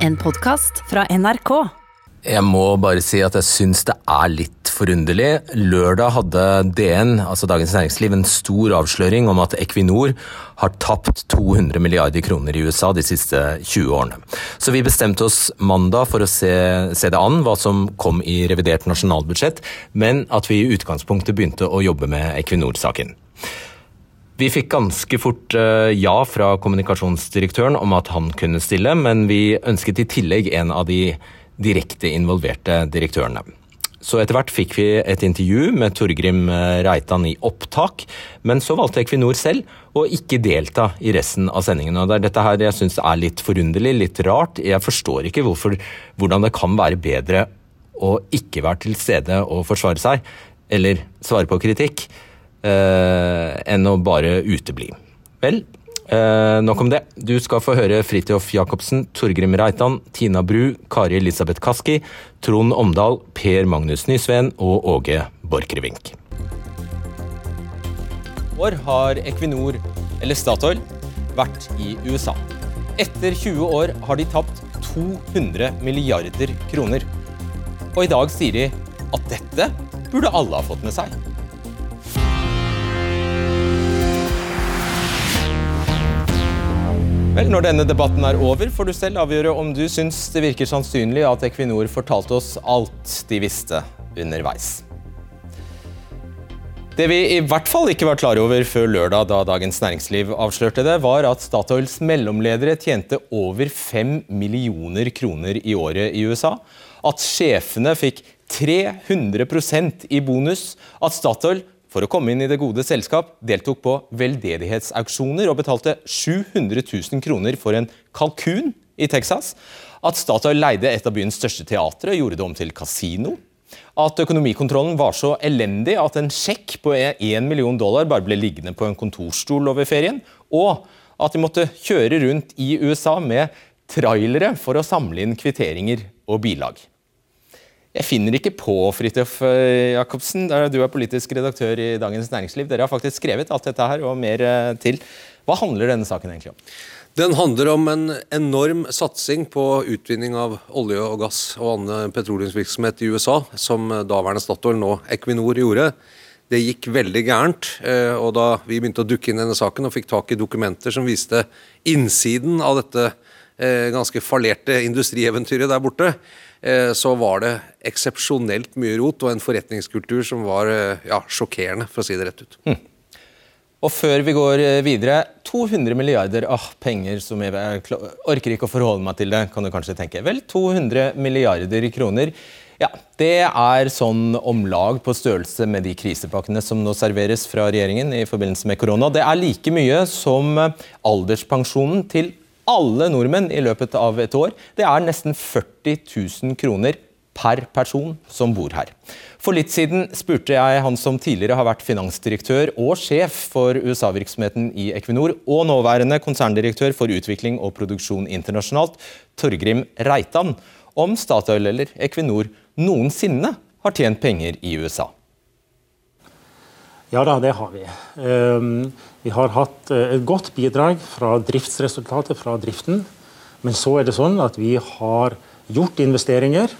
En podkast fra NRK. Jeg må bare si at jeg syns det er litt forunderlig. Lørdag hadde DN, altså Dagens Næringsliv, en stor avsløring om at Equinor har tapt 200 milliarder kroner i USA de siste 20 årene. Så vi bestemte oss mandag for å se, se det an, hva som kom i revidert nasjonalbudsjett, men at vi i utgangspunktet begynte å jobbe med Equinor-saken. Vi fikk ganske fort eh, ja fra kommunikasjonsdirektøren om at han kunne stille, men vi ønsket i tillegg en av de direkte involverte direktørene. Så etter hvert fikk vi et intervju med Torgrim eh, Reitan i opptak, men så valgte Equinor selv å ikke delta i resten av sendingen. Og det er dette her jeg syns er litt forunderlig, litt rart. Jeg forstår ikke hvorfor, hvordan det kan være bedre å ikke være til stede og forsvare seg, eller svare på kritikk enn å bare utebli. Vel, eh, nok om det. Du skal få høre Fridtjof Jacobsen, Torgrim Reitan, Tina Bru, Kari Elisabeth Kaski, Trond Omdal, Per Magnus Nysveen og Åge Borchgrevink. År har Equinor, eller Statoil, vært i USA. Etter 20 år har de tapt 200 milliarder kroner. Og i dag sier de at dette burde alle ha fått med seg. Vel, Når denne debatten er over, får du selv avgjøre om du syns det virker sannsynlig at Equinor fortalte oss alt de visste underveis. Det vi i hvert fall ikke var klar over før lørdag, da Dagens Næringsliv avslørte det, var at Statoils mellomledere tjente over 5 millioner kroner i året i USA. At sjefene fikk 300% i bonus. At Statoil for å komme inn i det gode selskap deltok på veldedighetsauksjoner og betalte 700 000 kroner for en kalkun i Texas. At Statoil leide et av byens største teatre og gjorde det om til kasino. At økonomikontrollen var så elendig at en sjekk på 1 million dollar bare ble liggende på en kontorstol over ferien. Og at de måtte kjøre rundt i USA med trailere for å samle inn kvitteringer og bilag. Jeg finner ikke på Fridtjof eh, Jacobsen, du er politisk redaktør i Dagens Næringsliv. Dere har faktisk skrevet alt dette her og mer eh, til. Hva handler denne saken egentlig om? Den handler om en enorm satsing på utvinning av olje og gass og annen petroleumsvirksomhet i USA, som daværende Statoil, nå Equinor, gjorde. Det gikk veldig gærent. Eh, og Da vi begynte å dukke inn denne saken og fikk tak i dokumenter som viste innsiden av dette ganske fallerte industrieventyret der borte, så var det eksepsjonelt mye rot og en forretningskultur som var eh, ja, sjokkerende, for å si det rett ut. Mm. Og før vi går eh, videre, 200 milliarder ah, penger som jeg orker ikke å forholde meg til det, kan du kanskje tenke. Vel, 200 milliarder kroner. Ja, Det er sånn om lag på størrelse med de krisepakkene som nå serveres fra regjeringen i forbindelse med korona. Det er like mye som alderspensjonen til alle nordmenn i løpet av et år. Det er nesten 40 000 kroner per person som bor her. For litt siden spurte jeg han som tidligere har vært finansdirektør og sjef for USA-virksomheten i Equinor, og nåværende konserndirektør for utvikling og produksjon internasjonalt, Torgrim Reitan, om Statoil eller Equinor noensinne har tjent penger i USA. Ja da, det har vi. Ehm, vi har hatt eh, et godt bidrag fra driftsresultatet fra driften. Men så er det sånn at vi har gjort investeringer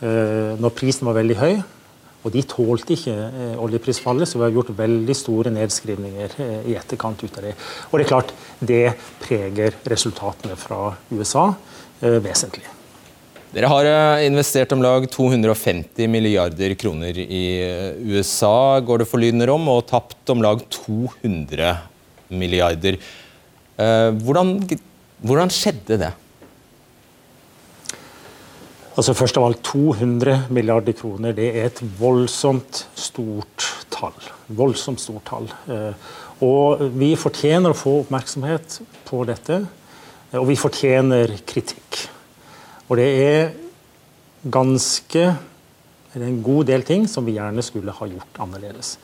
eh, når prisen var veldig høy. Og de tålte ikke eh, oljeprisfallet, så vi har gjort veldig store nedskrivninger i etterkant ut av det. Og det er klart, det preger resultatene fra USA vesentlig. Dere har eh, investert om lag 250 milliarder kroner i eh, USA, går det forlydender om, og tapt om lag 200 milliarder. Eh, hvordan, hvordan skjedde det? Altså Først av alt, 200 milliarder kroner det er et voldsomt stort tall. Voldsomt stort tall. Og vi fortjener å få oppmerksomhet på dette, og vi fortjener kritikk. Og det er ganske det er en god del ting som vi gjerne skulle ha gjort annerledes.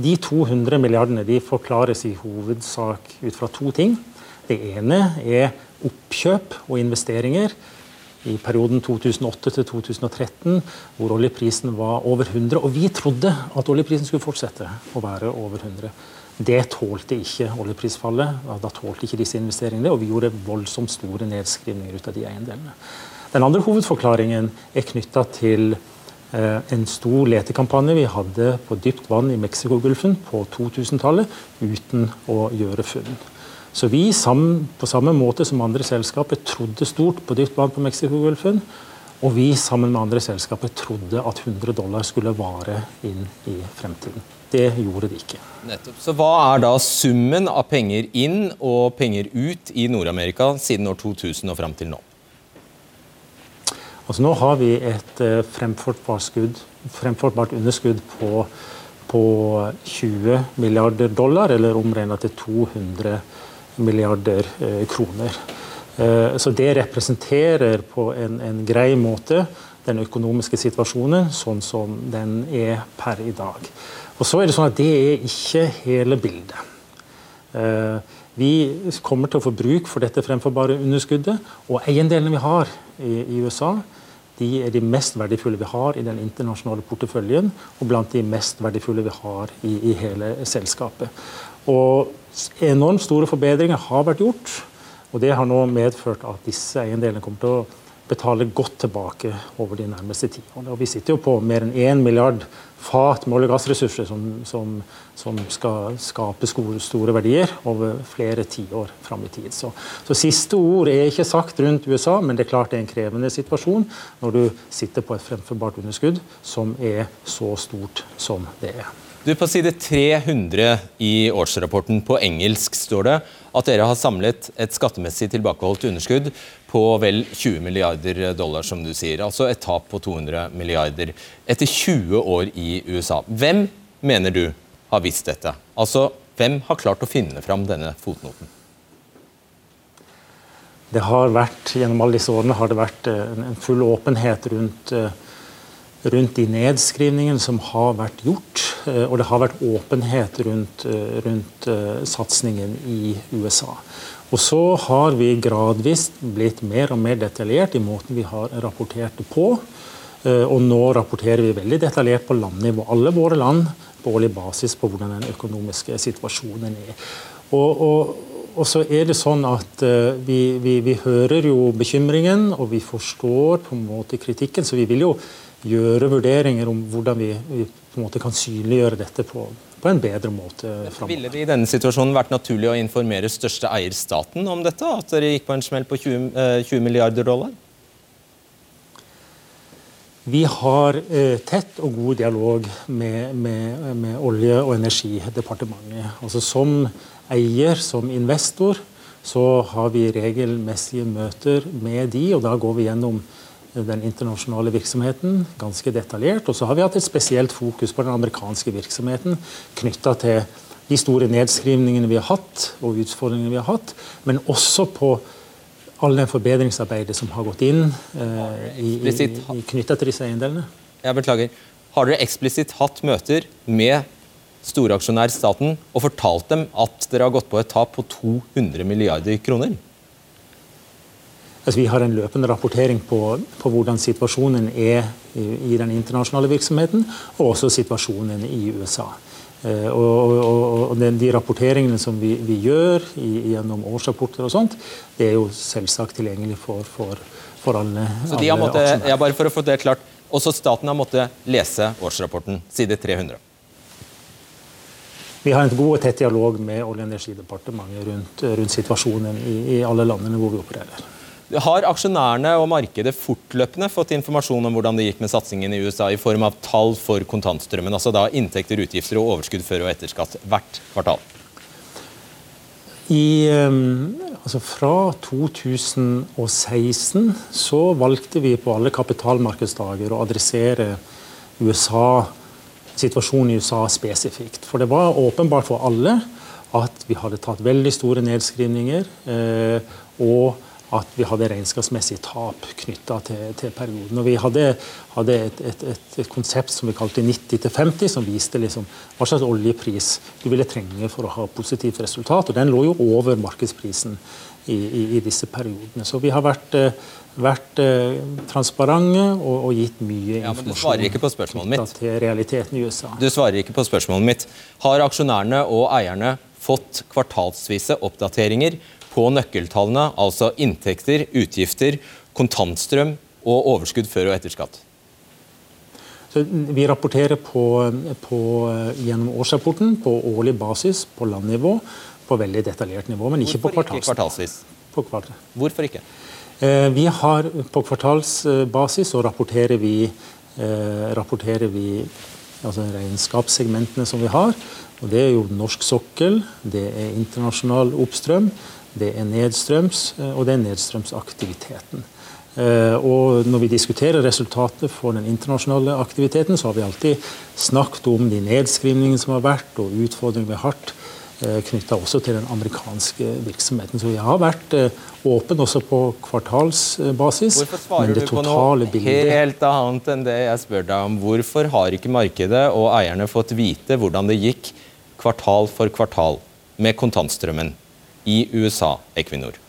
De 200 milliardene de forklares i hovedsak ut fra to ting. Det ene er oppkjøp og investeringer i perioden 2008 til 2013, hvor oljeprisen var over 100. Og vi trodde at oljeprisen skulle fortsette å være over 100. Det tålte ikke oljeprisfallet. Da tålte ikke disse investeringene, og vi gjorde voldsomt store nedskrivninger ut av de eiendelene. Den andre hovedforklaringen er knytta til eh, en stor letekampanje vi hadde på dypt vann i Mexicogolfen på 2000-tallet uten å gjøre funn. Så vi, på samme måte som andre selskaper, trodde stort på dypt vann på Mexicogolfen. Og vi sammen med andre selskaper trodde at 100 dollar skulle vare inn i fremtiden. Det gjorde det ikke. Nettopp. Så Hva er da summen av penger inn og penger ut i Nord-Amerika siden år 2000 og fram til nå? Altså Nå har vi et fremfortbart underskudd på, på 20 milliarder dollar, eller omregnet til 200 milliarder uh, kroner. Uh, så det representerer på en, en grei måte den økonomiske situasjonen sånn som den er per i dag. Og så er Det sånn at det er ikke hele bildet. Vi kommer til å få bruk for dette fremforbare underskuddet. Og eiendelene vi har i, USA, de er de mest verdifulle vi har i den internasjonale porteføljen, og blant de mest verdifulle vi har i, i hele selskapet. Og enormt store forbedringer har vært gjort, og det har nå medført at disse eiendelene kommer til å betale godt tilbake over de nærmeste tiårene. Vi sitter jo på mer enn 1 milliard fat med olje- og gassressurser som, som, som, skal skape store, verdier over flere tiår fram i tid. Så, så, siste ord er ikke sagt rundt USA, men det er klart det er en krevende situasjon når du sitter på et fremførbart underskudd som er så stort som det er. Du, På side 300 i årsrapporten på engelsk står det at dere har samlet et skattemessig tilbakeholdt underskudd på vel 20 milliarder dollar, som du sier. Altså et tap på 200 milliarder etter 20 år i USA. Hvem mener du har visst dette? Altså, hvem har klart å finne fram denne fotnoten? Det har vært, Gjennom alle disse årene har det vært eh, en full åpenhet rundt uh, rundt de nedskrivningene som har vært gjort. Eh, og det har vært åpenhet rundt, eh, rundt eh, satsingen i USA. Og så har vi gradvis blitt mer og mer detaljert i måten vi har rapportert det på. Og nå rapporterer vi veldig detaljert på landnivå, alle våre land, årlig basis på hvordan den økonomiske situasjonen er. Og, og, og så er det sånn at vi, vi, vi hører jo bekymringen, og vi forstår på en måte kritikken, så vi vil jo gjøre vurderinger om hvordan vi, vi på en måte kan synliggjøre dette på, på en bedre måte fremover. Ville det i denne situasjonen vært naturlig å informere største eier staten om dette? At dere gikk på en smell på 20, 20 eh, milliarder dollar? Vi har eh, tett og god dialog med, med, med Olje- og energidepartementet. Altså Som eier, som investor, så har vi regelmessige møter med de, og da går vi gjennom den internasjonale virksomheten ganske detaljert. Og så har vi hatt et spesielt fokus på den amerikanske virksomheten knytta til de store nedskrivningene vi har hatt, og utfordringene vi har hatt, men også på all den forbedringsarbeidet som har gått inn eh, knytta til disse eiendelene. Jeg beklager. Har dere eksplisitt hatt møter med storaksjonær staten og fortalt dem at dere har gått på et tap på 200 milliarder kroner? Altså, vi har en løpende rapportering på, på hvordan situasjonen er i, i, den internasjonale virksomheten, og også situasjonen i USA. Eh, og, og, og den, De rapporteringene som vi, vi gjør i, gjennom årsrapporter og sånt, det er jo selvsagt tilgjengelig for, for, for alle, Så de har måttet, ja, bare for å få det klart, Også staten har måttet lese årsrapporten, side 300? Vi har en god og tett dialog med Olje- og energidepartementet rundt, rundt situasjonen i, i alle landene hvor vi opererer. Har aksjonærene og markedet fortløpende fått informasjon om hvordan det gikk med satsingen i USA, i form av tall for kontantstrømmen, altså da inntekter, utgifter og overskudd før og etter skatt hvert kvartal? I, ehm, altså fra 2016 så valgte vi på alle kapitalmarkedsdager å adressere USA, situasjonen i USA spesifikt. For det var åpenbart for alle at vi hadde tatt veldig store nedskrivninger. Eh, og at vi hadde regnskapsmessig tap knytta til, til, perioden. Og vi hadde, hadde et, et, et, et, konsept som vi kalte 90-50, som viste liksom hva slags oljepris du ville trenge for å ha positivt resultat. Og den lå jo over markedsprisen i, i, i disse periodene. Så vi har vært, vært eh, transparente og, og, gitt mye ja, informasjon Du svarer ikke på spørsmålet mitt. til realiteten i USA. Du svarer ikke på spørsmålet mitt. Har aksjonærene og eierne fått kvartalsvise oppdateringer på nøkkeltallene, altså inntekter, utgifter, kontantstrøm og overskudd før og etter skatt? Så vi rapporterer på, på, gjennom årsrapporten på årlig basis på landnivå på veldig detaljert nivå, men ikke Hvorfor på kvartals. Ikke kvartalsvis? På kvart. Hvorfor ikke? Eh, vi har På kvartalsbasis så rapporterer vi, eh, rapporterer vi altså regnskapssegmentene som vi har. og Det er jo norsk sokkel, det er internasjonal oppstrøm, det er nedstrøms, eh, og det er nedstrømsaktiviteten. Og når vi diskuterer resultatet for den internasjonale aktiviteten, så har vi alltid snakket om de nedskrivningene som har vært, og utfordringene vi har hatt Eh, knytta også til den amerikanske virksomheten. Så vi har vært eh, åpen også på kvartalsbasis. Hvorfor svarer du på noe bildet... helt annet enn det jeg spør deg om? Hvorfor har ikke markedet og eierne fått vite hvordan det gikk kvartal for kvartal med kontantstrømmen i USA, Equinor?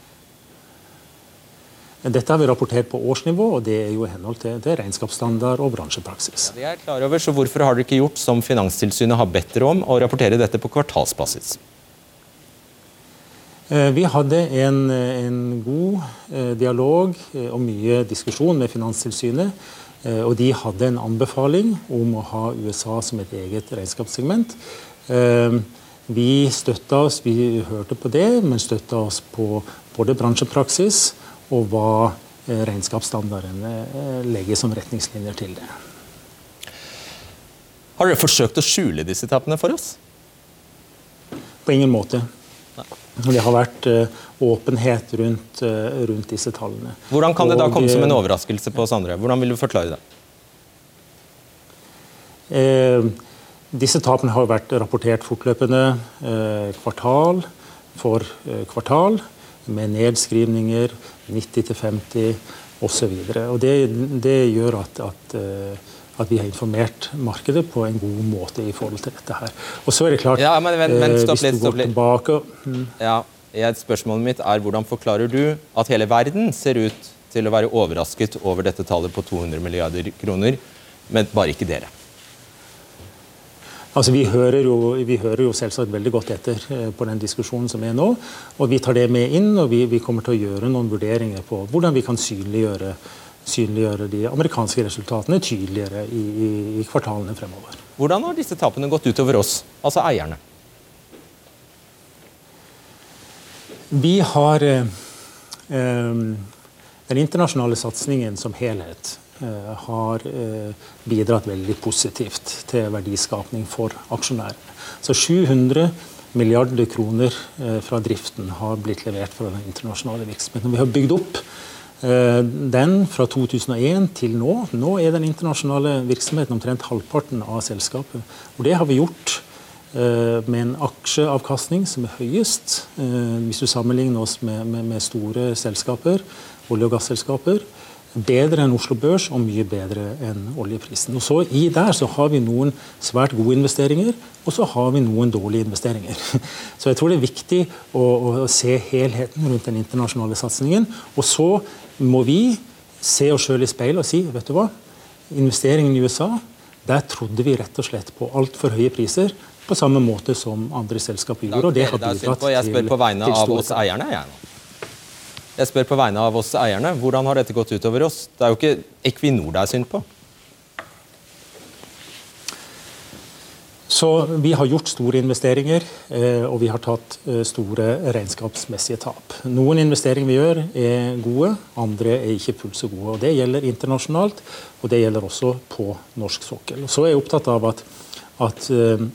Dette har vi rapportert på årsnivå, og det er jo i henhold til, til regnskapsstandard og bransjepraksis. Ja, det er klar over, så Hvorfor har dere ikke gjort som Finanstilsynet har bedt dere om, å rapportere dette på kvartalsbasis? Eh, vi hadde en, en god eh, dialog eh, og mye diskusjon med Finanstilsynet. Og de hadde en anbefaling om å ha USA som et eget regnskapssegment. Vi støtta oss, vi hørte på det, men støtta oss på både bransjepraksis og hva regnskapsstandardene eh, legger som retningslinjer til det. Har dere forsøkt å skjule disse tapene for oss? På ingen måte. Det har vært uh, åpenhet rundt, rundt, disse tallene. Hvordan kan det da komme som en overraskelse på oss andre? Hvordan vil du forklare det? Uh, disse tapene har vært rapportert fortløpende kvartal for kvartal med nedskrivninger 90-50 osv. Det, det gjør at, at, eh, at, vi har informert markedet på en god måte i forhold til dette her. Og så er det klart, ja, men, men, men, stopp litt, stopp litt. Tilbake, hmm. ja, Spørsmålet mitt er hvordan forklarer du at hele verden ser ut til å være overrasket over dette tallet på 200 milliarder kroner, men bare ikke dere? Altså, vi, hører jo, vi hører jo selvsagt veldig godt etter eh, på den diskusjonen som er nå. og Vi tar det med inn, og vi, vi kommer til å gjøre noen vurderinger på hvordan vi kan synliggjøre, synliggjøre de amerikanske resultatene tydeligere i, i, i, kvartalene fremover. Hvordan har disse tapene gått utover oss, altså eierne? Vi har eh, eh, den internasjonale satsingen som helhet har eh, bidratt veldig positivt til verdiskapning for aksjonærene. Så 700 milliarder kroner eh, fra driften har blitt levert fra den internasjonale virksomheten. Vi har bygd opp den fra 2001 til nå. Nå er den internasjonale virksomheten omtrent halvparten av selskapet. Og det har vi gjort med en aksjeavkastning som er høyest, hvis du sammenligner oss med store selskaper, olje- og gasselskaper bedre enn Oslo Børs og mye bedre enn oljeprisen. Og så I der så har vi noen svært gode investeringer, og så har vi noen dårlige investeringer. Så jeg tror det er viktig å, å se helheten rundt den internasjonale satsingen. Og så må vi se oss sjøl i speilet og si vet du hva, investeringen i USA, der trodde vi rett og slett på altfor høye priser. På samme måte som andre selskaper gjorde. og det har bidratt til Jeg spør på vegne av oss eierne. jeg nå. Jeg spør på vegne av oss eierne. Hvordan har dette gått utover oss? Det er jo ikke Equinor det er synd på. Så Vi har gjort store investeringer, eh, og vi har tatt eh, store regnskapsmessige tap. Noen investeringer vi gjør, er gode, andre er ikke fullt så gode. og Det gjelder internasjonalt, og det gjelder også på norsk sokkel. Så er jeg opptatt av at, at eh,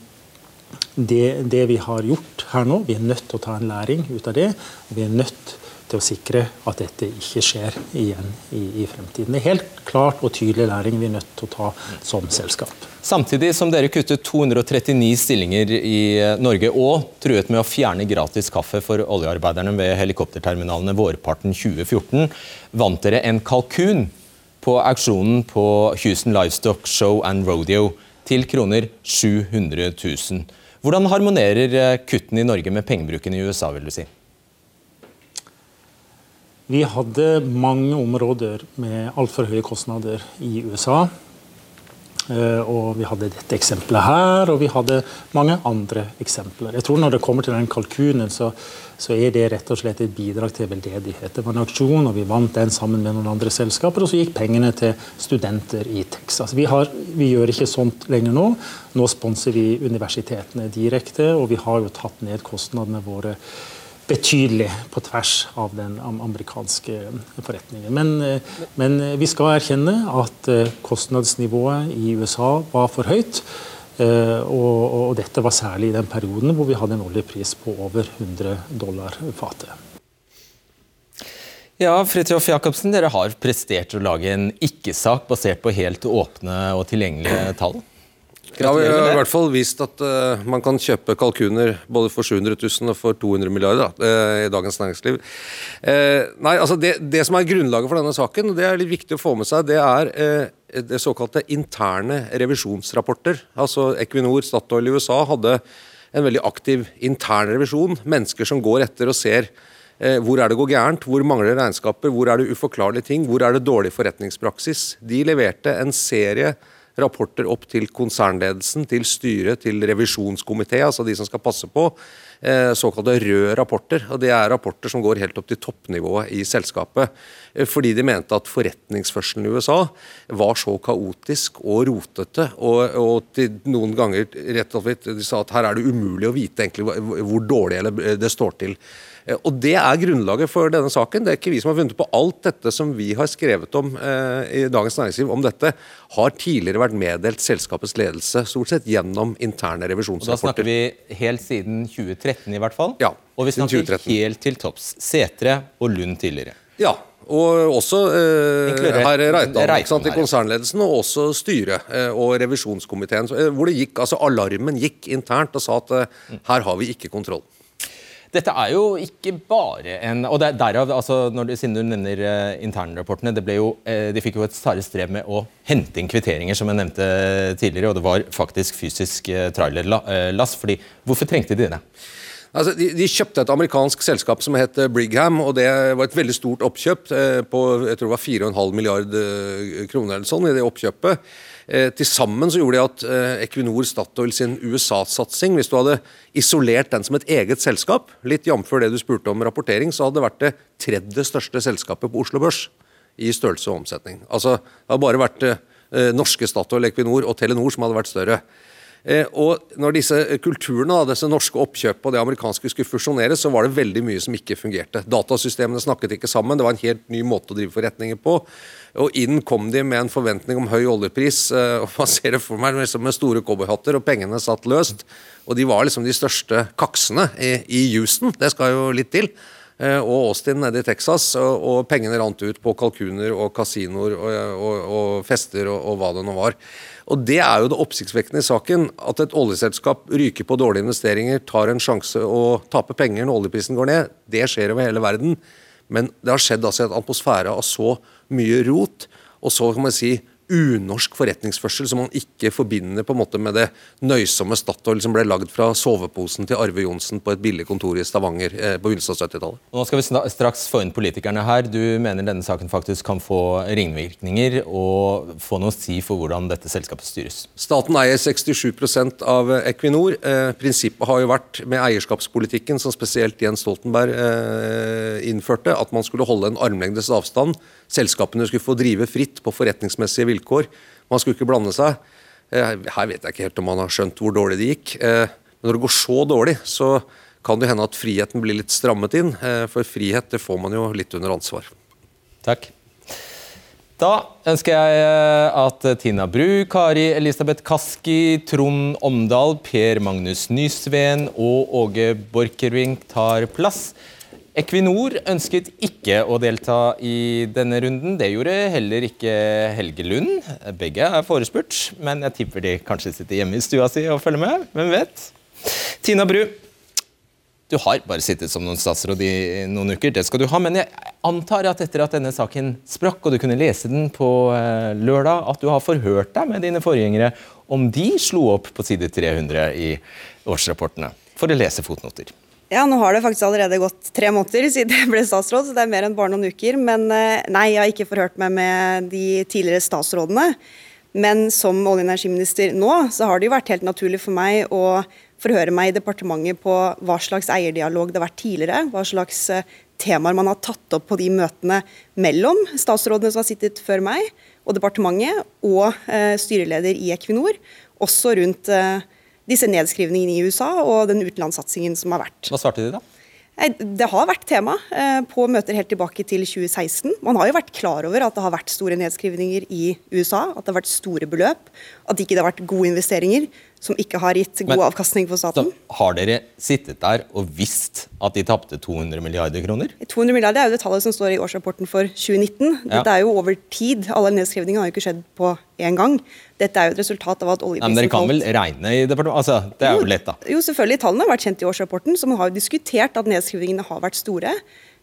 det, det, vi har gjort her nå, vi er nødt til å ta en læring ut av det. Vi er nødt til å sikre at dette ikke skjer igjen i, i, fremtiden. Det er helt klart og tydelig læring vi er nødt til å ta som selskap. Samtidig som dere kuttet 239 stillinger i eh, Norge og truet med å fjerne gratis kaffe for oljearbeiderne ved helikopterterminalene vårparten 2014, vant dere en kalkun på auksjonen på Houston Livestock Show and Rodeo til kroner 700 000. Hvordan harmonerer eh, kuttene i Norge med pengebruken i USA, vil du si? Vi hadde mange områder med altfor høye kostnader i USA. Eh, og vi hadde dette eksempelet her, og vi hadde mange andre eksempler. Jeg tror Når det kommer til den kalkunen, så, så er det rett og slett et bidrag til veldedighet. Det var en aksjon, og vi vant den sammen med noen andre selskaper, og så gikk pengene til studenter i Texas. Vi, har, vi gjør ikke sånt lenger nå. Nå sponser vi universitetene direkte, og vi har jo tatt ned kostnadene våre betydelig på tvers av den amerikanske forretningen. Men, eh, men, vi skal erkjenne at eh, kostnadsnivået i USA var for høyt. Eh, og, og dette var særlig i den perioden hvor vi hadde en oljepris på over 100 dollar fatet. Ja, Fridtjof Jacobsen, dere har prestert å lage en ikke-sak basert på helt åpne og tilgjengelige tall? Ja, Vi har i hvert fall vist at uh, man kan kjøpe kalkuner både for 700 000 og for 200 milliarder da, uh, i Dagens Næringsliv. Uh, nei, altså det, det, som er grunnlaget for denne saken, og det er litt viktig å få med seg, det er det såkalte interne revisjonsrapporter. Altså Equinor, Statoil i USA hadde en veldig aktiv intern revisjon. Mennesker som går etter og ser hvor er det går gærent, hvor mangler regnskaper, hvor er det uforklarlige ting, hvor er det dårlig forretningspraksis. De leverte en serie rapporter opp til konsernledelsen, til styret, til revisjonskomité, altså de som skal passe på. Eh, såkalte røde rapporter. og Det er rapporter som går helt opp til toppnivået i selskapet. Eh, fordi de mente at forretningsførselen i USA var så kaotisk og rotete. Og, og noen ganger rett og slett de sa at her er det umulig å vite egentlig hvor dårlig det står til. Eh, og Det er grunnlaget for denne saken. Det er ikke vi som har funnet på alt dette som vi har skrevet om eh, i Dagens Næringsliv om dette, har tidligere vært meddelt selskapets ledelse, stort sett gjennom interne revisjonsrapporter. Og Da snakker vi helt siden 2013 i hvert fall? Ja, Og vi snakker helt til topps. Setre og Lund tidligere. Ja, og også eh, herr Reitan i konsernledelsen, og også styret eh, og revisjonskomiteen. Eh, hvor det gikk, altså Alarmen gikk internt og sa at eh, her har vi ikke kontroll. Dette er jo ikke bare en og det er derav, altså, når Siden du nevner uh, internrapportene, det ble jo, uh, de fikk jo et stadig strev med å hente inn kvitteringer, som jeg nevnte tidligere. Og det var faktisk fysisk uh, trailerlass. fordi Hvorfor trengte de det? Altså, de, de, kjøpte et amerikansk selskap som het Brigham, og det var et veldig stort oppkjøp på jeg tror det var 4,5 milliard kroner eller sånn i det oppkjøpet. Eh, til sammen så gjorde de at eh, Equinor Statoil sin USA-satsing, hvis du hadde isolert den som et eget selskap, litt jf. det du spurte om rapportering, så hadde det vært det tredje største selskapet på Oslo Børs i størrelse og omsetning. Altså, Det har bare vært eh, norske Statoil, Equinor og Telenor som hadde vært større. Eh, og når disse kulturene, disse norske oppkjøpene og det amerikanske skulle fusjoneres, så var det veldig mye som ikke fungerte. Datasystemene snakket ikke sammen, det var en helt ny måte å drive forretninger på. Og inn kom de med en forventning om høy oljepris, eh, og man ser det for meg liksom med store cowboyhatter, og pengene satt løst. Og de var liksom de største kaksene i, Houston, det skal jo litt til eh, og Austin nede i Texas, og pengene rant ut på kalkuner og kasinoer og, og, og fester og, og, hva det nå var. Og Det er jo det oppsiktsvekkende i saken. At et oljeselskap ryker på dårlige investeringer, tar en sjanse og taper penger når oljeprisen går ned, det skjer over hele verden. Men det har skjedd altså et atmosfære av så mye rot, og så kan man si unorsk forretningsførsel som man ikke forbinder på en måte med det nøysomme Statoil som ble lagd fra soveposen til Arve Johnsen på et billig kontor i Stavanger eh, på begynnelsen av 70-tallet. Nå skal vi straks få inn politikerne her. Du mener denne saken faktisk kan få ringvirkninger og få noe å si for hvordan dette selskapet styres? Staten eier 67% av Equinor. Eh, prinsippet har jo vært med eierskapspolitikken, som spesielt Jens Stoltenberg eh, innførte, at man skulle holde en armlengdes avstand selskapene skulle få drive fritt på forretningsmessige vilkår. Man skulle ikke blande seg. Eh, her vet jeg ikke helt om man har skjønt hvor dårlig det gikk. Eh, men når det går så dårlig, så kan det hende at friheten blir litt strammet inn. Eh, for frihet det får man jo litt under ansvar. Takk. Da ønsker jeg at Tina Bru, Kari Elisabeth Kaski, Trond Omdal, Per Magnus Nysveen og Åge Borchgrevink tar plass. Equinor ønsket ikke å delta i denne runden. Det gjorde heller ikke Helge Lund. Begge er forespurt, men jeg tipper de kanskje sitter hjemme i stua si og følger med. Hvem vet? Tina Bru, du har bare sittet som noen statsråd i noen uker. Det skal du ha, men jeg antar at etter at denne saken sprakk, og du kunne lese den på eh, lørdag, at du har forhørt deg med dine forgjengere om de slo opp på side 300 i årsrapportene for å lese fotnoter. Ja, nå har det faktisk allerede gått tre måneder siden jeg ble statsråd, så det er mer enn bare noen uker. Men eh, nei, jeg har ikke forhørt meg med de tidligere statsrådene. Men som olje- og energiminister nå, så har det jo vært helt naturlig for meg å forhøre meg i departementet på hva slags eierdialog det har vært tidligere, hva slags eh, temaer man har tatt opp på de møtene mellom statsrådene som har sittet før meg, og departementet, og eh, styreleder i Equinor. Også rundt eh, disse nedskrivningene i USA og den utenlandssatsingen som har vært. Hva svarte de da? Det har vært tema eh, på møter helt tilbake til 2016. Man har jo vært klar over at det har vært store nedskrivninger i USA, at det har vært store beløp, at det ikke har vært gode investeringer som ikke har gitt god Men, avkastning for staten. Så har dere sittet der og visst at de tapte 200 milliarder kroner? 200 milliarder er jo det tallet som står i årsrapporten for 2019. Dette ja. er jo over tid. Alle nedskrivningene har jo ikke skjedd på én gang. Dette er jo et resultat av at oljeprisen Men dere kan vel regne i departementet? Altså, det er jo, jo lett, da. Jo, selvfølgelig. Tallene har vært kjent i årsrapporten, så man har jo diskutert at nedskrivningene har vært store.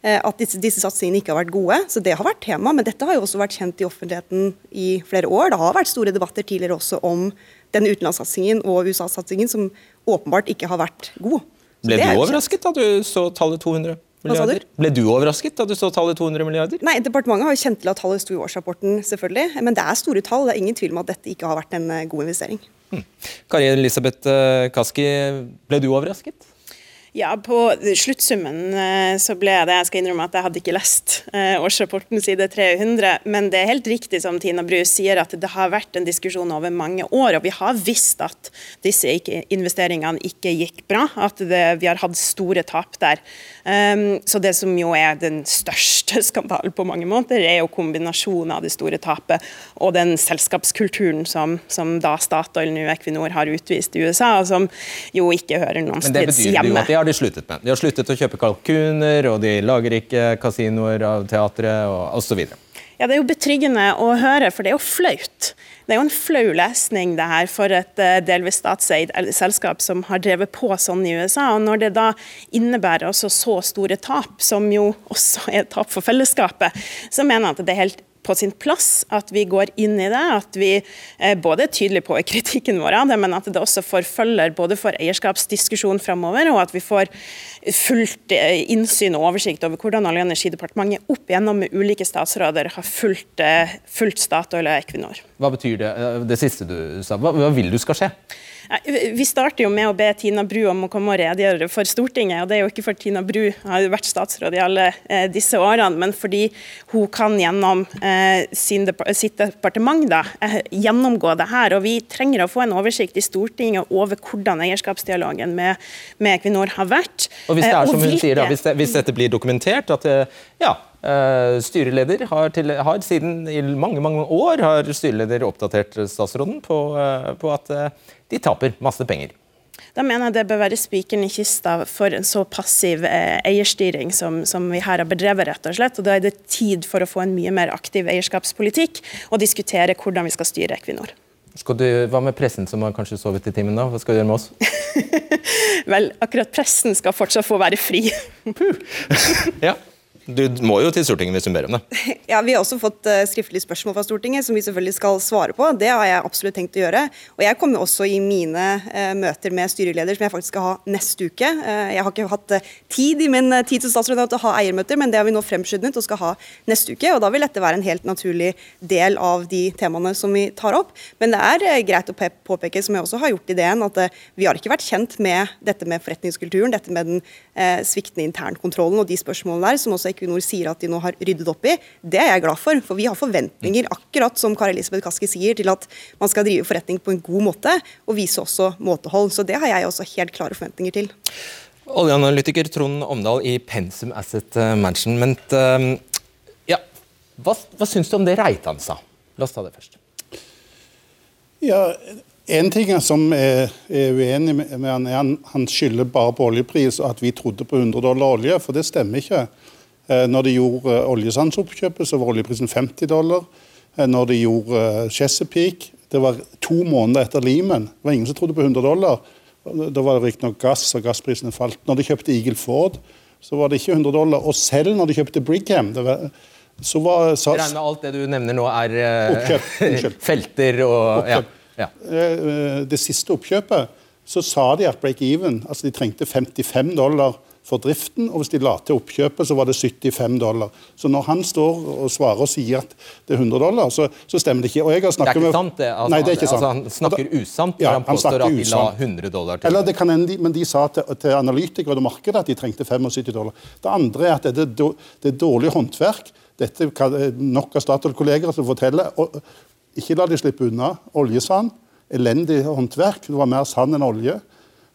Eh, at disse, disse, satsingene ikke har vært gode. Så det har vært tema. Men dette har jo også vært kjent i offentligheten i flere år. Det har vært store debatter tidligere også om den utenlandssatsingen og USA-satsingen som åpenbart ikke har vært god. Ble du overrasket da du så tallet 200? Milliarder. Ble du overrasket da du så tallet 200 milliarder? Nei, Departementet har jo kjent til at tallet sto i årsrapporten, selvfølgelig. Men det er store tall. Det er ingen tvil om at dette ikke har vært en eh, god investering. Hmm. Kari Elisabeth eh, Kaski, ble du overrasket? Ja, På sluttsummen eh, så ble det Jeg skal innrømme at jeg hadde ikke lest eh, årsrapporten side 300, men det er helt riktig som Tina Bru sier, at det har vært en diskusjon over mange år. Og vi har visst at disse investeringene ikke gikk bra, at det, vi har hatt store tap der. Um, så det som jo er den største skandalen på mange måter, er jo kombinasjonen av det store tapet og den selskapskulturen som, som da Statoil, nå Equinor, har utvist i USA, og som jo ikke hører noen steds hjemme Det betyr jo at de har de sluttet med. De har sluttet å kjøpe kalkuner, og de lager ikke kasinoer av teatret osv. Ja, Det er jo betryggende å høre, for det er jo flaut. Det er jo en flau lesning det her for et eh, delvis statseid selskap som har drevet på sånn i USA. og Når det da innebærer også så store tap, som jo også er tap for fellesskapet, så mener jeg at det er helt på sin plass at vi går inn i det. At vi eh, både er tydelige på kritikken vår av det, men at det også forfølger både for eierskapsdiskusjon framover, og at vi får fullt eh, innsyn og oversikt over hvordan Olje- og energidepartementet opp igjennom med ulike statsråder har fulgt, eh, fulgt Statoil og Equinor. Hva betyr det, det siste du sa? Hva, hva vil du skal skje? Vi starter jo med å be Tina Bru om å komme og redegjøre for Stortinget. og Det er jo ikke for Tina Bru har vært statsråd i alle eh, disse årene, men fordi hun kan gjennom eh, sin, sitt departement da, eh, gjennomgå det her. og Vi trenger å få en oversikt i Stortinget over hvordan eierskapsdialogen med, med Equinor har vært. Og Hvis det er som hun sier da, hvis, det, hvis dette blir dokumentert, at ja, Uh, styreleder har, til, har, siden i mange mange år har styreleder oppdatert statsråden på, uh, på at uh, de taper masse penger. Da mener jeg det bør være spikeren i kista for en så passiv eierstyring som, som, vi her har bedrevet. rett og slett. Og Da er det tid for å få en mye mer aktiv eierskapspolitikk og diskutere hvordan vi skal styre Equinor. Du, hva med pressen som har kanskje sovet i timen? da? Hva skal du gjøre med oss? Vel, akkurat pressen skal fortsatt få være fri. ja. Du må jo til Stortinget hvis du ber om det. Ja, Vi har også fått uh, skriftlige spørsmål fra Stortinget som vi selvfølgelig skal svare på. Det har jeg absolutt tenkt å gjøre. Og jeg kommer også i mine uh, møter med styreleder, som jeg faktisk skal ha neste uke. Uh, jeg har ikke hatt tid i min tid som statsråd til å ha eiermøter, men det har vi nå fremskyndet og skal ha neste uke. og Da vil dette være en helt naturlig del av de temaene som vi tar opp. Men det er greit å påpeke, som jeg også har gjort i DN, at vi har ikke vært kjent med dette med forretningskulturen, dette med den sviktende internkontrollen og de spørsmålene der, som også Equinor sier at de nå har ryddet opp i. Det er jeg glad for, for vi har forventninger, akkurat som Kari Elisabeth Kaski sier, til at man skal drive forretning på en god måte, og vise også måtehold. Så det har jeg også helt klare forventninger til. Oljeanalytiker Trond Omdal i Pensum Asset Management. Eh, ja, hva, hva syns du om det Reitan sa? La oss ta det først. Ja, en ting som er, er uenig med, han, er han, han skylder bare på oljepris og at vi trodde på 100 dollar olje, for det stemmer ikke. Eh, når de gjorde eh, oljesandsoppkjøpet, så var oljeprisen 50 dollar. Eh, når de gjorde Chesapeake, det var to måneder etter Lehman. Det var ingen som trodde på 100 dollar. Da var det riktignok gass, og gassprisene falt. Når de kjøpte Eagle Ford, så var det ikke 100 dollar. Og selv når de kjøpte Brigham det var, så var SAS regner med alt det du nevner nå er oppkjøp, felter og. Ja, ja. Det siste oppkjøpet så sa de at break-even, altså de trengte 55 dollar for driften, og hvis de la til oppkjøpet, så var det 75 dollar. Så når han står og svarer og sier at det er 100 dollar, så, så stemmer det ikke. Og jeg har Det er ikke sant, det. Altså, Nei, det er ikke sant. Altså, han snakker usant når Ja, han han påstår han at de la 100 dollar til. Eller det kan hende, men de sa til, til analytikere og markedet at de trengte 75 dollar. Det andre er at det er, det er dårlig håndverk. Dette kan eh, nok av Statoil-kolleger som forteller. Og, ikke la de slippe unna. Oljesand. Elendig håndverk. Det var mer sand enn olje.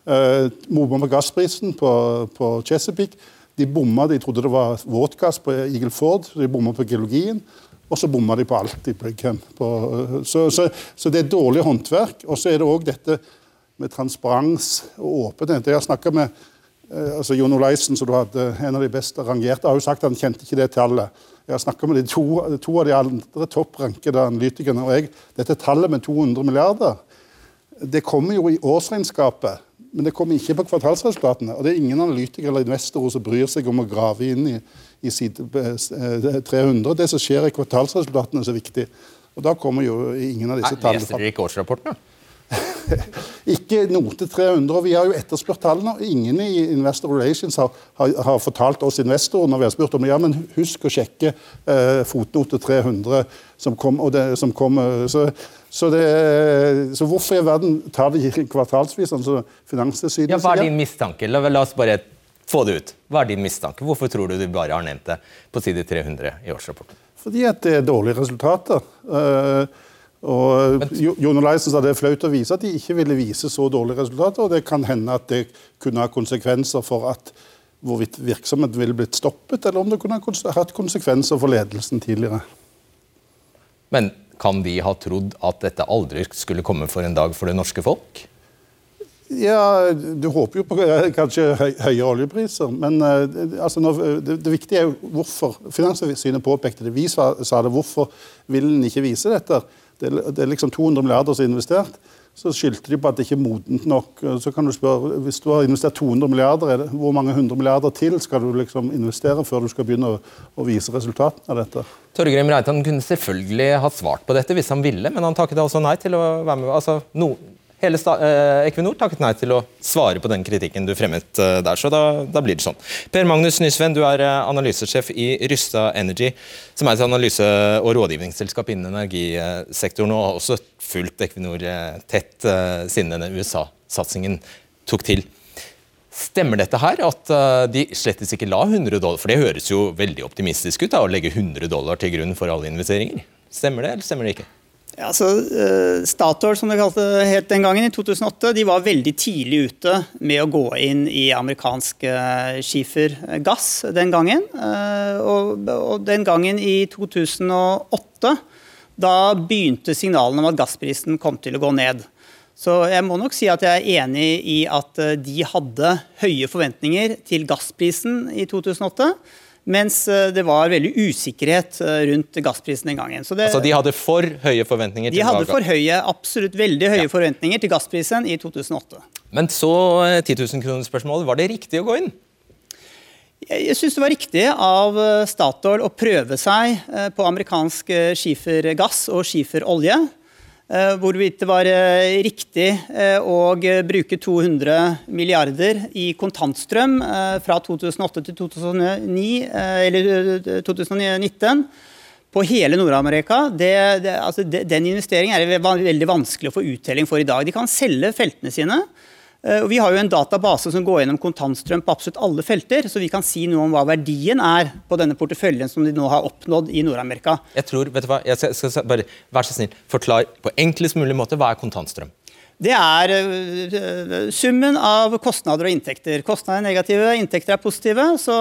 Uh, bomma gassprisen på, på Chesapeake. De bomma, de trodde det var våtgass på Eagle Ford, de bomma på geologien. Og så bomma de på alt i Brigham. Eh, så, så, så det er dårlig håndverk. Og så er det òg dette med transparens og åpenhet. Jeg har snakka med eh, altså Jon Olaisen, som du hadde, en av de best rangerte, har jo sagt at han kjente ikke det tallet. Jeg har snakka med de to, to av de andre topprankede analytikerne. og jeg, Dette tallet med 200 milliarder det kommer jo i årsregnskapet, men det kommer ikke på kvartalsresultatene. Og det er ingen analytikere eller investorer som bryr seg om å grave inn i, i side eh, 300. Det som skjer i kvartalsresultatene, er så viktig. Og da kommer jo ingen av disse Nei, tallene Leser dere ikke årsrapportene? Ikke note 300. og Vi har jo etterspurt tallene. og Ingen i Investor Relations har, har, har fortalt oss investorer når vi har spurt om ja, men husk å sjekke eh, fotnote 300 som kom. Og det, som kom eh, så, så, det, så hvorfor i verden tar de kvartalsvis, altså Finanstilsynet Ja, hva er din mistanke? La, la oss bare få det ut. Hva er din mistanke? Hvorfor tror du du bare har nevnt det på side 300 i årsrapporten? Fordi at det er dårlige resultater. Eh, og Jo- Jon Olaisen sa det er flaut å vise at de ikke ville vise så dårlige resultater. og Det kan hende at det kunne ha konsekvenser for at hvorvidt virksomheten ville blitt stoppet, eller om det kunne ha hatt konsekvenser for ledelsen tidligere. Men kan de ha trodd at dette aldri skulle komme for en dag for det norske folk? Ja, Du håper jo på eh, kanskje høyere høye oljepriser, men eh, altså, det, viktige er jo hvorfor. Finanstilsynet påpekte det, vi sa, det. Hvorfor vil en ikke vise dette? Det, det er liksom 200 milliarder som er investert. Så skyldte de på at det ikke er modent nok. Så kan du spørre, Hvis du har investert 200 milliarder, er det, hvor mange hundre milliarder til skal du liksom investere før du skal begynne å, å vise resultatene av dette? Torgrim Reitan kunne selvfølgelig ha svart på dette hvis han ville, men han takket altså nei til å være med. Altså, no, hele eh, Equinor takket nei til å svare på den kritikken du fremmet eh, der, så da, da blir det sånn. Per Magnus Nysven, du er eh, analysesjef i Rysta Energy, som er et analyse- og rådgivningsselskap innen energisektoren, og har også fulgt Equinor eh, tett eh, siden denne USA-satsingen tok til. Stemmer dette her, at de slettes ikke la 100 dollar, for det høres jo veldig optimistisk ut da, å legge 100 dollar til grunn for alle investeringer. Stemmer det, eller stemmer det ikke? Ja, altså, eh, Statoil som det kalte det helt den gangen, i 2008, de var veldig tidlig ute med å gå inn i amerikansk eh, skifergass den gangen. Eh, Og, og den gangen i 2008, da begynte signalene om at gassprisen kom til å gå ned. Så jeg må nok si at jeg er enig i at eh, de hadde høye forventninger til gassprisen i 2008. Mens eh, det var veldig usikkerhet eh, rundt gassprisen den gangen. Så det, Altså, De hadde for høye forventninger. de hadde for høye, absolutt veldig høye Ja. forventninger til gassprisen i 2008. Men så eh, 10 000 kroner-spørsmålet. Var det riktig å gå inn? Jeg, syns det var riktig av eh, Statoil å prøve seg eh, på amerikansk eh, skifergass og skiferolje. Eh, Hvorvidt det var eh, riktig eh, å bruke 200 milliarder i kontantstrøm fra 2008 til 2009, eh, eller eh, 2019 på hele Nord-Amerika, altså de, den investeringen er det veldig vanskelig å få uttelling for i dag. De kan selge feltene sine. Eh, Og vi har jo en database som går gjennom kontantstrøm på absolutt alle felter, så vi kan si noe om hva verdien er på denne porteføljen som de nå har oppnådd i Nord-Amerika. Jeg tror, vet du hva, jeg skal, skal, bare, Vær så snill, forklar på enklest mulig måte hva er kontantstrøm. Det er eh, summen av kostnader og inntekter. Kostnader er negative, inntekter er positive, så,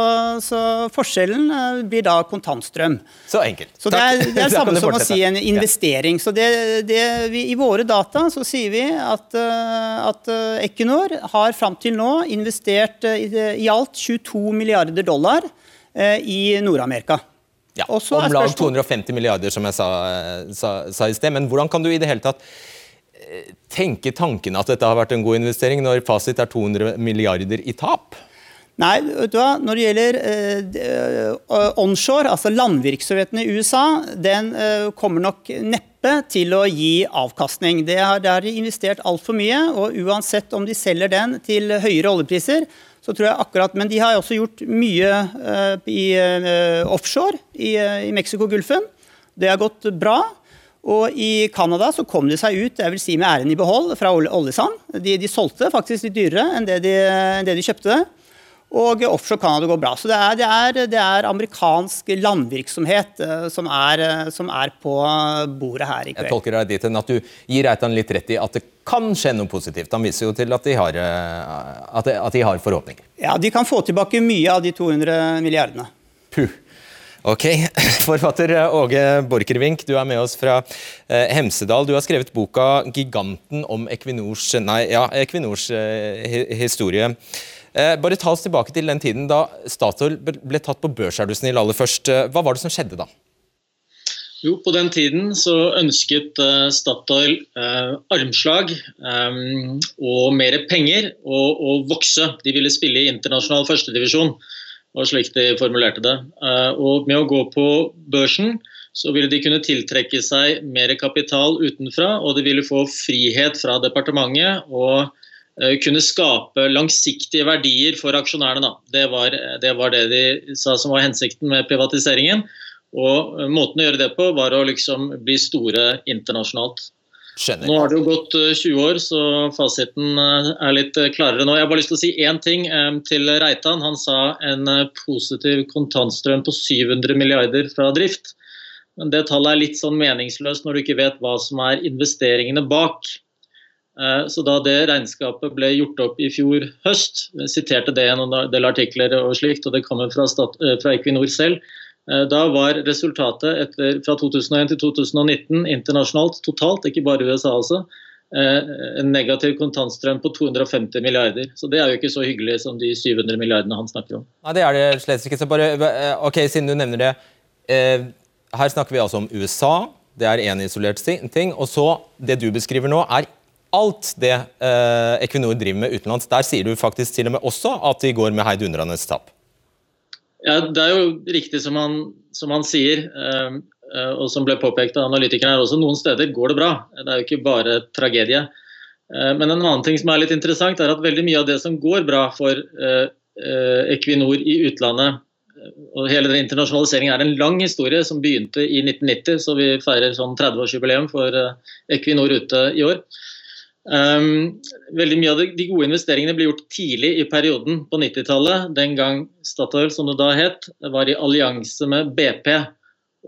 så forskjellen eh, blir da kontantstrøm. Så enkelt. Så det er, det er samme som å si en investering. Så det, det, vi, I våre data så sier vi at, eh, at eh, Equinor har fram til nå investert eh, i, i alt 22 milliarder dollar eh, i Nord-Amerika. Ja, Om lag 250 milliarder, som jeg sa, sa, sa i sted. Men hvordan kan du i det hele tatt eh, tenke tanken at dette har vært en god investering, når fasit er 200 milliarder i tap? Nei, vet du hva? Når det gjelder eh, eh, onshore, altså landvirksomheten i USA, den eh, kommer nok neppe til å gi avkastning. Det har, det har de investert altfor mye, og uansett om de selger den til høyere oljepriser, så tror jeg akkurat, Men de har også gjort mye uh, i uh, offshore i, uh, i Mexicogolfen. Det har gått bra. Og i Canada så kom de seg ut jeg vil si med æren i behold fra oljesand. De, de solgte faktisk litt dyrere enn det de, enn det de kjøpte. Og offshore Canada går bra. Så det er, det er, det er amerikansk landvirksomhet uh, som, er, uh, som, er, på bordet her i kveld. Jeg tolker deg dit hen at du gir Reitan litt rett i at det kan skje noe positivt. Han viser jo til at de har, at, at de har forhåpninger. Ja, de kan få tilbake mye av de 200 milliardene. Puh. Ok, Forfatter Åge Borchgrevink, du er med oss fra eh, Hemsedal. Du har skrevet boka 'Giganten' om Equinors, nei, ja, Equinors eh, historie. Eh, bare ta oss tilbake til den tiden da Statoil ble tatt på børs. er du snill, aller først. Eh, hva var det som skjedde da? Jo, På den tiden så ønsket uh, Statoil uh, armslag um, og mer penger og, og, vokse. De ville spille i internasjonal førstedivisjon var slik de formulerte det. Eh, og med å gå på børsen så ville de kunne tiltrekke seg mer kapital utenfra, og de ville få frihet fra departementet og eh, kunne skape langsiktige verdier for aksjonærene. Det var, det var, det de sa som var hensikten med privatiseringen. Og eh, måten å gjøre det på var å liksom bli store internasjonalt. Skjønner. Nå har det jo gått 20 eh, år, så fasiten eh, er litt eh, klarere nå. Jeg har bare lyst til å si én ting til Reitan. Han sa en positiv kontantstrøm på 700 milliarder fra drift. Men det tallet er litt sånn meningsløst når du ikke vet hva som er investeringene bak. Så da det regnskapet ble gjort opp i fjor høst, siterte det i en del artikler og slikt, og det kommer fra, fra Equinor selv, da var resultatet etter, fra 2001 til 2019 internasjonalt totalt, ikke bare USA også, eh, en negativ kontantstrøm på 250 milliarder. Så det er jo ikke så hyggelig som de 700 milliardene han snakker om. Nei, det er det slett ikke. Så bare, eh, ok, Siden du nevner det. Her snakker vi altså om USA. Det er én isolert ting. Og så, det du beskriver nå, er alt det Equinor driver med utenlands. Der sier du faktisk til og med også at de går med heidundrende tap. Ja, Det er jo riktig som han, som han sier, ehm, eh, og som ble påpekt av analytikerne her også. Noen steder går det bra. Det er jo ikke bare tragedie. Eh, men en annen ting som er litt interessant, er at veldig mye av det som går bra for eh, Equinor i utlandet, og hele den internasjonaliseringen er en lang historie som begynte i 1990, så vi feirer sånn 30-årsjubileum for Equinor ute i år. Um, veldig Mye av de gode investeringene ble gjort tidlig i perioden på 90-tallet. Den gang Statoil, som det da het, var i allianse med BP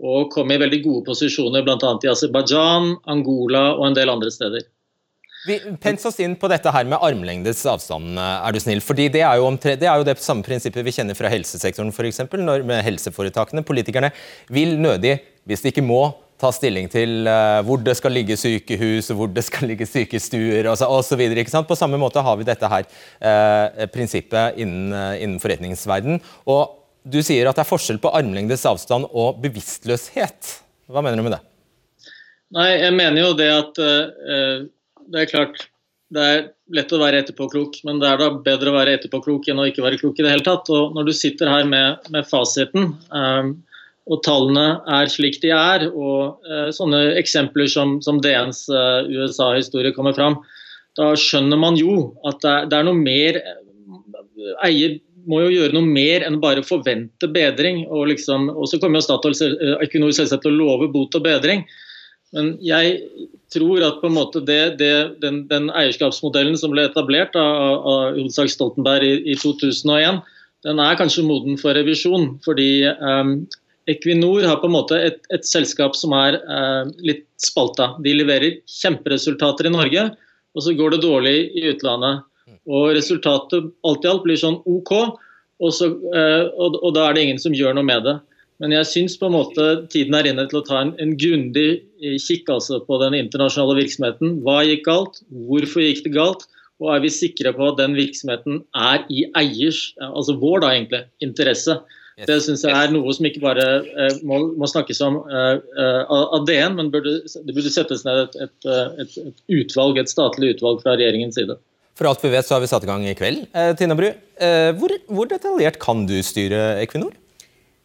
og kom i veldig gode posisjoner bl.a. i Aserbajdsjan, Angola og en del andre steder. Vi Pens oss inn på dette her med armlengdes avstand, er du snill. fordi Det er jo, det, er jo det samme prinsippet vi kjenner fra helsesektoren, f.eks. Med helseforetakene. Politikerne vil nødig, hvis de ikke må, ta stilling til uh, hvor det skal ligge sykehus, hvor det skal ligge sykestuer osv. På samme måte har vi dette her uh, prinsippet innen, uh, innen forretningsverden. Og du sier at det er forskjell på armlengdes avstand og bevisstløshet. Hva mener du med det? Nei, jeg mener jo det at det er klart det er lett å være etterpåklok, men det er da bedre å være etterpåklok enn å ikke være klok i det hele tatt. Og når du sitter her med, med fasiten, og tallene er slik de er, og eh, sånne eksempler som, som DNs eh, USA-historie kommer fram, da skjønner man jo at det er, det er noe mer Eier må jo gjøre noe mer enn bare forvente bedring. Og, liksom, og så kommer jo Statoil eh, Equinor selvsagt til å love bot og bedring. Men jeg tror at på en måte det, det, den, den, eierskapsmodellen som ble etablert av, av hovedsak Stoltenberg i, i, 2001, den er kanskje moden for revisjon. Fordi um, Equinor har på en måte et, et selskap som er eh, litt spalta. De leverer kjemperesultater i Norge, og så går det dårlig i utlandet. Og Resultatet alt i alt blir sånn OK, og, så, eh, og, og, da er det ingen som gjør noe med det. Men jeg syns tiden er inne til å ta en, en grundig eh, kikk altså, på den internasjonale virksomheten. Hva gikk galt? Hvorfor gikk det galt? Og er vi sikre på at den virksomheten er i eiers, altså vår da egentlig, interesse? Det syns jeg er noe som ikke bare uh, må, må, snakkes om uh, uh, av DN, men burde, det burde settes ned et, et, et, et, utvalg, et statlig utvalg fra regjeringens side. For alt vi vet, så har vi satt i gang i kveld. Tina Bru, hvor, hvor, detaljert kan du styre Equinor?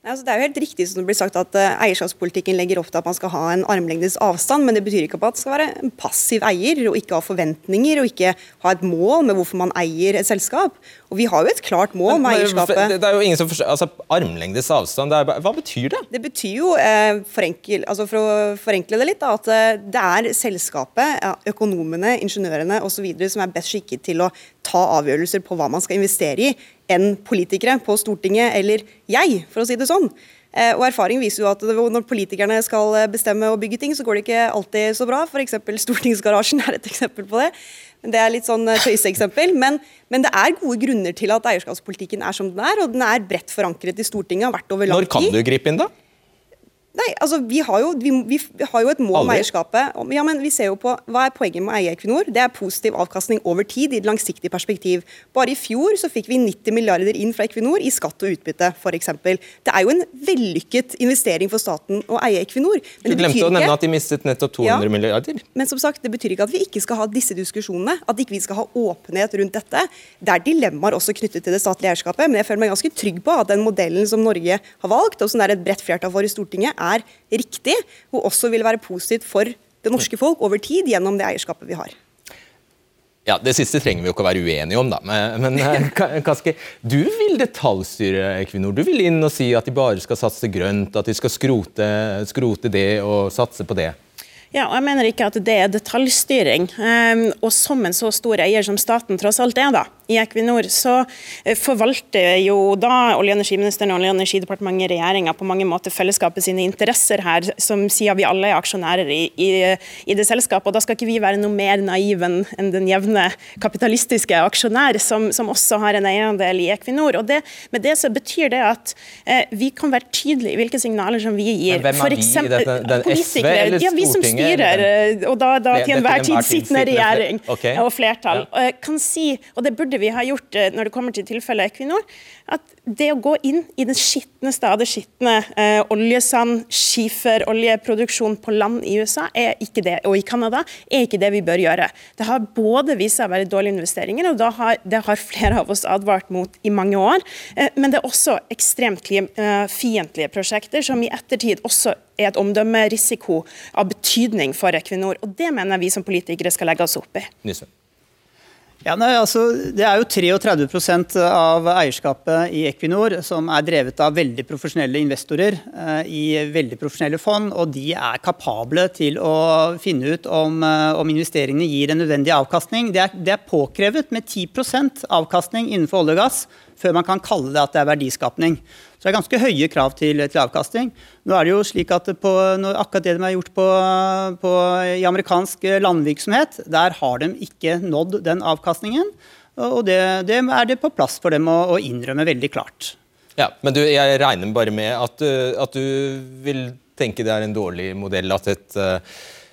Altså, det er jo helt riktig som det blir sagt at uh, Eierskapspolitikken legger opp til at man skal ha en armlengdes avstand, men det betyr ikke at man skal være en passiv eier og ikke ha forventninger og ikke ha et mål med hvorfor man eier et selskap. Og Vi har jo et klart mål med eierskapet. Det, er jo ingen som forstår, altså Armlengdes avstand, er, hva betyr det? Det betyr jo, forenkel, altså for å forenkle det litt, da, at uh, det er selskapet, økonomene, ingeniørene osv. som er best skikket til å ta avgjørelser på hva man skal investere i enn politikere på Stortinget eller jeg, for å si det sånn. Eh, og Erfaring viser jo at når politikerne skal bestemme og bygge ting, så går det ikke alltid så bra. F.eks. Stortingsgarasjen er et eksempel på det. Det er litt sånn eh, tøyseeksempel. Men, men det er gode grunner til at eierskapspolitikken er som den er, og den er bredt forankret i Stortinget. har vært over lang tid. Når kan du gripe inn, da? Nei, altså Vi har jo, vi, vi har jo et mål med eierskapet. Ja, men vi ser jo på, Hva er poenget med å eie Equinor? Det er positiv avkastning over tid i et langsiktig perspektiv. Bare i fjor så fikk vi 90 milliarder inn fra Equinor i skatt og utbytte f.eks. Det er jo en vellykket investering for staten å eie Equinor. Men du glemte å nevne at de mistet nettopp 200 ja, milliarder. Men som sagt, det betyr ikke at vi ikke skal ha disse diskusjonene. At ikke vi skal ha åpenhet rundt dette. Det er dilemmaer også knyttet til det statlige eierskapet, men jeg føler meg ganske trygg på at den modellen som Norge har valgt, og som det er et bredt flertall for i Stortinget, er riktig, og også vil være positivt for det norske folk over tid gjennom det eierskapet vi har. Ja, Det siste trenger vi jo ikke å være uenige om, da. Men, men eh, Kaski, du vil detaljstyre Equinor. Du vil inn og si at de bare skal satse grønt, at de skal skrote, skrote det og satse på det. Ja, og Jeg mener ikke at det er detaljstyring. Um, og som en så stor eier som staten tross alt er, da, i Equinor, så eh, forvalter jo da olje- og energiministeren og Olje- og energidepartementet regjeringa på mange måter fellesskapet sine interesser her, som sier vi alle er aksjonærer i, i, i, det selskapet. og Da skal ikke vi være noe mer naive enn den jevne kapitalistiske aksjonær, som, som også har en eierandel i Equinor. og det, Med det så betyr det at eh, vi kan være tydelige i hvilke signaler som vi gir. Men hvem er vi i dette? Den SV eller Stortinget? Ja, vi som styrer, eh, og da, da til enhver tid sittende regjering og flertall. Kan si, og det burde vi ha gjort eh, når det kommer til tilfellet Equinor, at det å gå inn i den skitne stedet, det skitne, eh, oljesand, skiferoljeproduksjon på land i USA er ikke det, og i Canada, er ikke det vi bør gjøre. Det har både vist seg å være dårlige investeringer, og har, det har flere av oss advart mot i mange år. Eh, men det er også ekstremt eh, fiendtlige prosjekter, som i ettertid også er et omdømmerisiko av betydning for Equinor. og Det mener vi som politikere skal legge oss opp i. Nysven. Ja, nei, altså, det er jo 33% av eierskapet i Equinor som er drevet av veldig profesjonelle investorer eh, i veldig profesjonelle fond, og de er kapable til å finne ut om, eh, om investeringene gir en nødvendig avkastning. Det er, det er påkrevet med 10 avkastning innenfor olje og gass før man kan kalle det at det er verdiskapning. Så det er ganske høye krav til, til avkastning. Nå er det jo slik at på, Akkurat det de har gjort på, på, i amerikansk landvirksomhet, der har de ikke nådd den avkastningen. Og det, det er det på plass for dem å, å innrømme veldig klart. Ja, Men du, jeg regner bare med at, at, du vil tenke det er en dårlig modell at et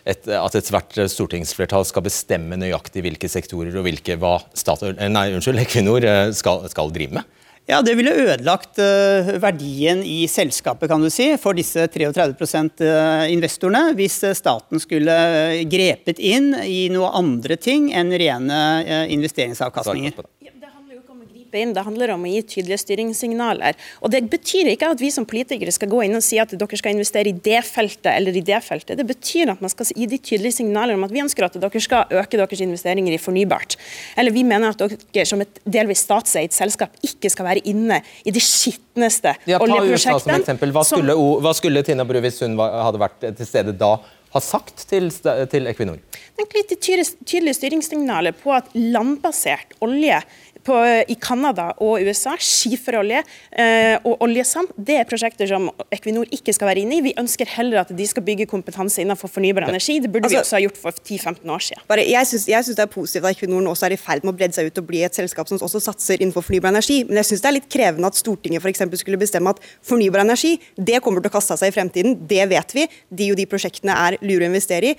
et, at ethvert stortingsflertall skal bestemme nøyaktig hvilke sektorer og hvilke hva Statoil, nei, unnskyld, Equinor skal, skal drive med? Ja, Det ville ødelagt uh, verdien i selskapet kan du si, for disse 33 uh, investorene hvis staten skulle grepet inn i noe andre ting enn rene investeringsavkastninger gripe inn. Det handler om å gi tydelige styringssignaler. Og Det betyr ikke at vi som politikere skal gå inn og si at dere skal investere i det feltet eller i det feltet. Det betyr at man skal gi de tydelige signaler om at vi ønsker at dere skal øke deres investeringer i fornybart. Eller vi mener at dere som et delvis statseid selskap ikke skal være inne i de skitneste ja, oljeprosjektene. Hva skulle, hva skulle Tina Bru, hvis hun hadde vært til stede da, ha sagt til, til Equinor? Det er litt tydelige styringssignaler på at landbasert olje på, i Canada og USA, skiferolje eh, og oljesand, det er prosjekter som Equinor ikke skal være inne i. Vi ønsker heller at de skal bygge kompetanse innenfor fornybar energi. Det burde altså, vi også ha gjort for 10-15 år siden. Bare, jeg syns det er positivt at Equinor nå også er i ferd med å bredde seg ut og bli et selskap som også satser innenfor fornybar energi. Men jeg syns det er litt krevende at Stortinget f.eks. skulle bestemme at fornybar energi det kommer til å kaste seg i fremtiden. Det vet vi. De og de prosjektene er lure å investere i.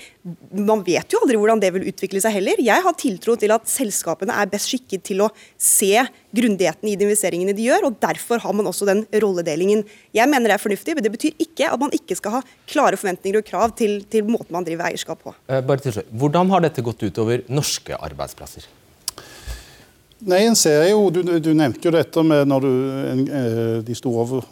Man vet jo aldri hvordan det vil utvikle seg heller. Jeg har tiltro til at selskapene er best skikket til å se grundigheten i de investeringene de gjør, og derfor har man også den rolledelingen. Jeg mener det er fornuftig, men det betyr ikke at man ikke skal ha klare forventninger og krav til, til måten man driver eierskap på. Eh, bare til slutt. Hvordan har dette gått utover norske arbeidsplasser? Nei, en ser jo, du, du, nevnte jo dette med når du, en, de store over,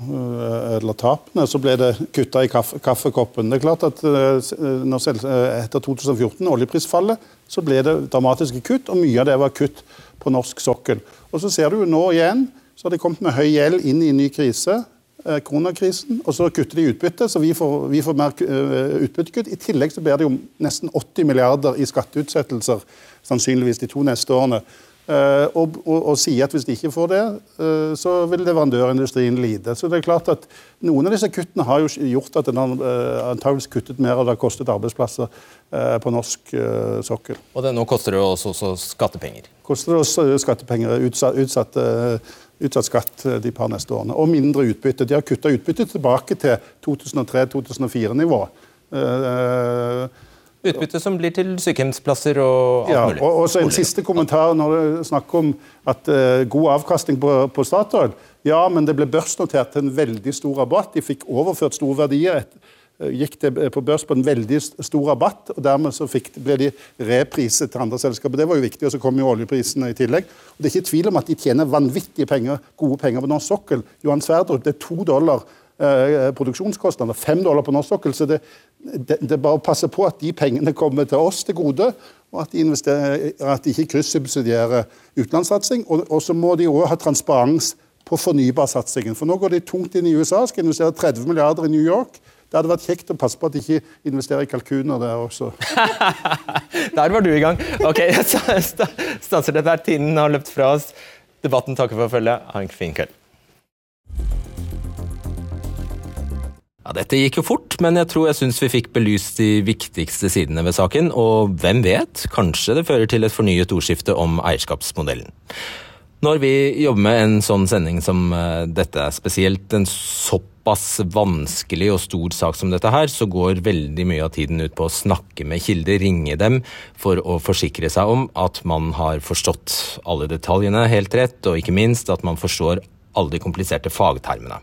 eller tapene, så ble det kutta i kaffe, kaffekoppen. Det er klart at når, Etter 2014, oljeprisfallet, så ble det dramatiske kutt, og mye av det var kutt på norsk sokkel. Og Så ser du nå igjen, så har de kommet med høy gjeld inn i en ny krise. Koronakrisen, og så kutter de utbytte, så vi får, vi får mer utbyttekutt. I tillegg så blir det jo nesten 80 milliarder i skatteutsettelser, sannsynligvis de to neste årene. Uh, og, og, og, sier at hvis de ikke får det, uh, så vil leverandørindustrien lide. Så det er klart at Noen av disse kuttene har jo gjort at den har uh, antageligvis kuttet mer, og det har kostet arbeidsplasser på norsk sokkel. Og det, nå koster det også, også skattepenger? Koster det også skattepenger. Utsatt, utsatt, utsatt, skatt de par neste årene. Og mindre utbytte. De har kutta utbytte tilbake til 2003-2004-nivå. Utbytte som blir til sykehjemsplasser og alt ja, mulig. Og, og så En siste kommentar når du snakker om at uh, god avkastning på, på, Statoil. Ja, men det ble børsnotert til en veldig stor rabatt. De fikk overført store verdier. Et, uh, gikk det på børs på en veldig stor rabatt, og dermed så fikk, ble de repriset til andre selskaper. Det var jo viktig, og så kom jo oljeprisene i tillegg. Og Det er ikke tvil om at de tjener vanvittige penger, gode penger på norsk sokkel. Johan Sverdrup, det er to dollar eh, produksjonskostnader, fem dollar på norsk sokkel. så det det, det er bare å passe på at de pengene kommer til oss til gode, og at de, at de ikke kryssubsidierer utenlandssatsing. Og, og, så må de òg ha transparens på fornybarsatsingen. For nå går de tungt inn i USA, skal investere 30 milliarder i New York. Det hadde vært kjekt å passe på at de ikke investerer i kalkuner der også. der var du i gang. Ok, jeg stanser dette her. Tiden har løpt fra oss. Debatten takker for følget. Ha en fin kveld. Ja, Dette gikk jo fort, men jeg tror jeg syns vi fikk belyst de viktigste sidene ved saken. Og hvem vet, kanskje det fører til et fornyet ordskifte om eierskapsmodellen. Når vi jobber med en sånn sending som eh, dette, spesielt en såpass vanskelig og stor sak som dette her, så går veldig mye av tiden ut på å snakke med kilder, ringe dem, for å forsikre seg om at man har forstått alle detaljene helt rett, og ikke minst at man forstår alle de kompliserte fagtermene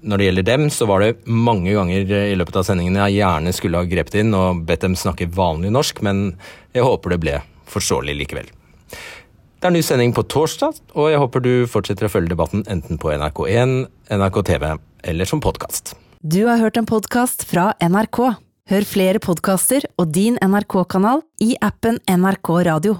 når det gjelder dem, så var det mange ganger i løpet av sendingen jeg gjerne skulle ha grepet inn og bedt dem snakke vanlig norsk, men jeg håper det ble forståelig likevel. Det er en ny sending på torsdag, og jeg håper du fortsetter å følge debatten enten på NRK1, NRK TV eller som podkast. Du har hørt en podkast fra NRK. Hør flere podkaster og din NRK-kanal i appen NRK Radio.